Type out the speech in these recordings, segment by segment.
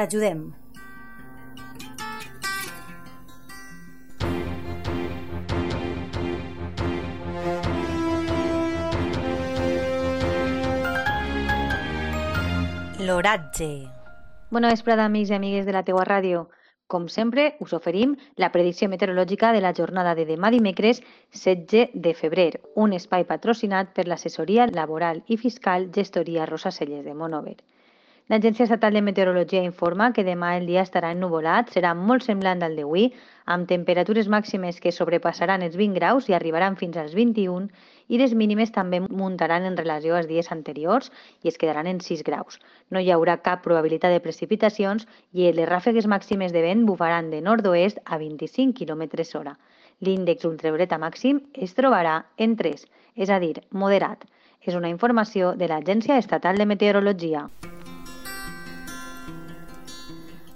T'ajudem. L'oratge. Bona vesprada, amics i amigues de la teua ràdio. Com sempre, us oferim la predicció meteorològica de la jornada de demà dimecres 16 de febrer, un espai patrocinat per l'assessoria laboral i fiscal Gestoria Rosa Celles de Monover. L'Agència Estatal de Meteorologia informa que demà el dia estarà ennuvolat, serà molt semblant al d'avui, amb temperatures màximes que sobrepassaran els 20 graus i arribaran fins als 21 i les mínimes també muntaran en relació als dies anteriors i es quedaran en 6 graus. No hi haurà cap probabilitat de precipitacions i les ràfegues màximes de vent bufaran de nord-oest a 25 km hora. L'índex ultravioleta màxim es trobarà en 3, és a dir, moderat. És una informació de l'Agència Estatal de Meteorologia.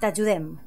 T'ajudem.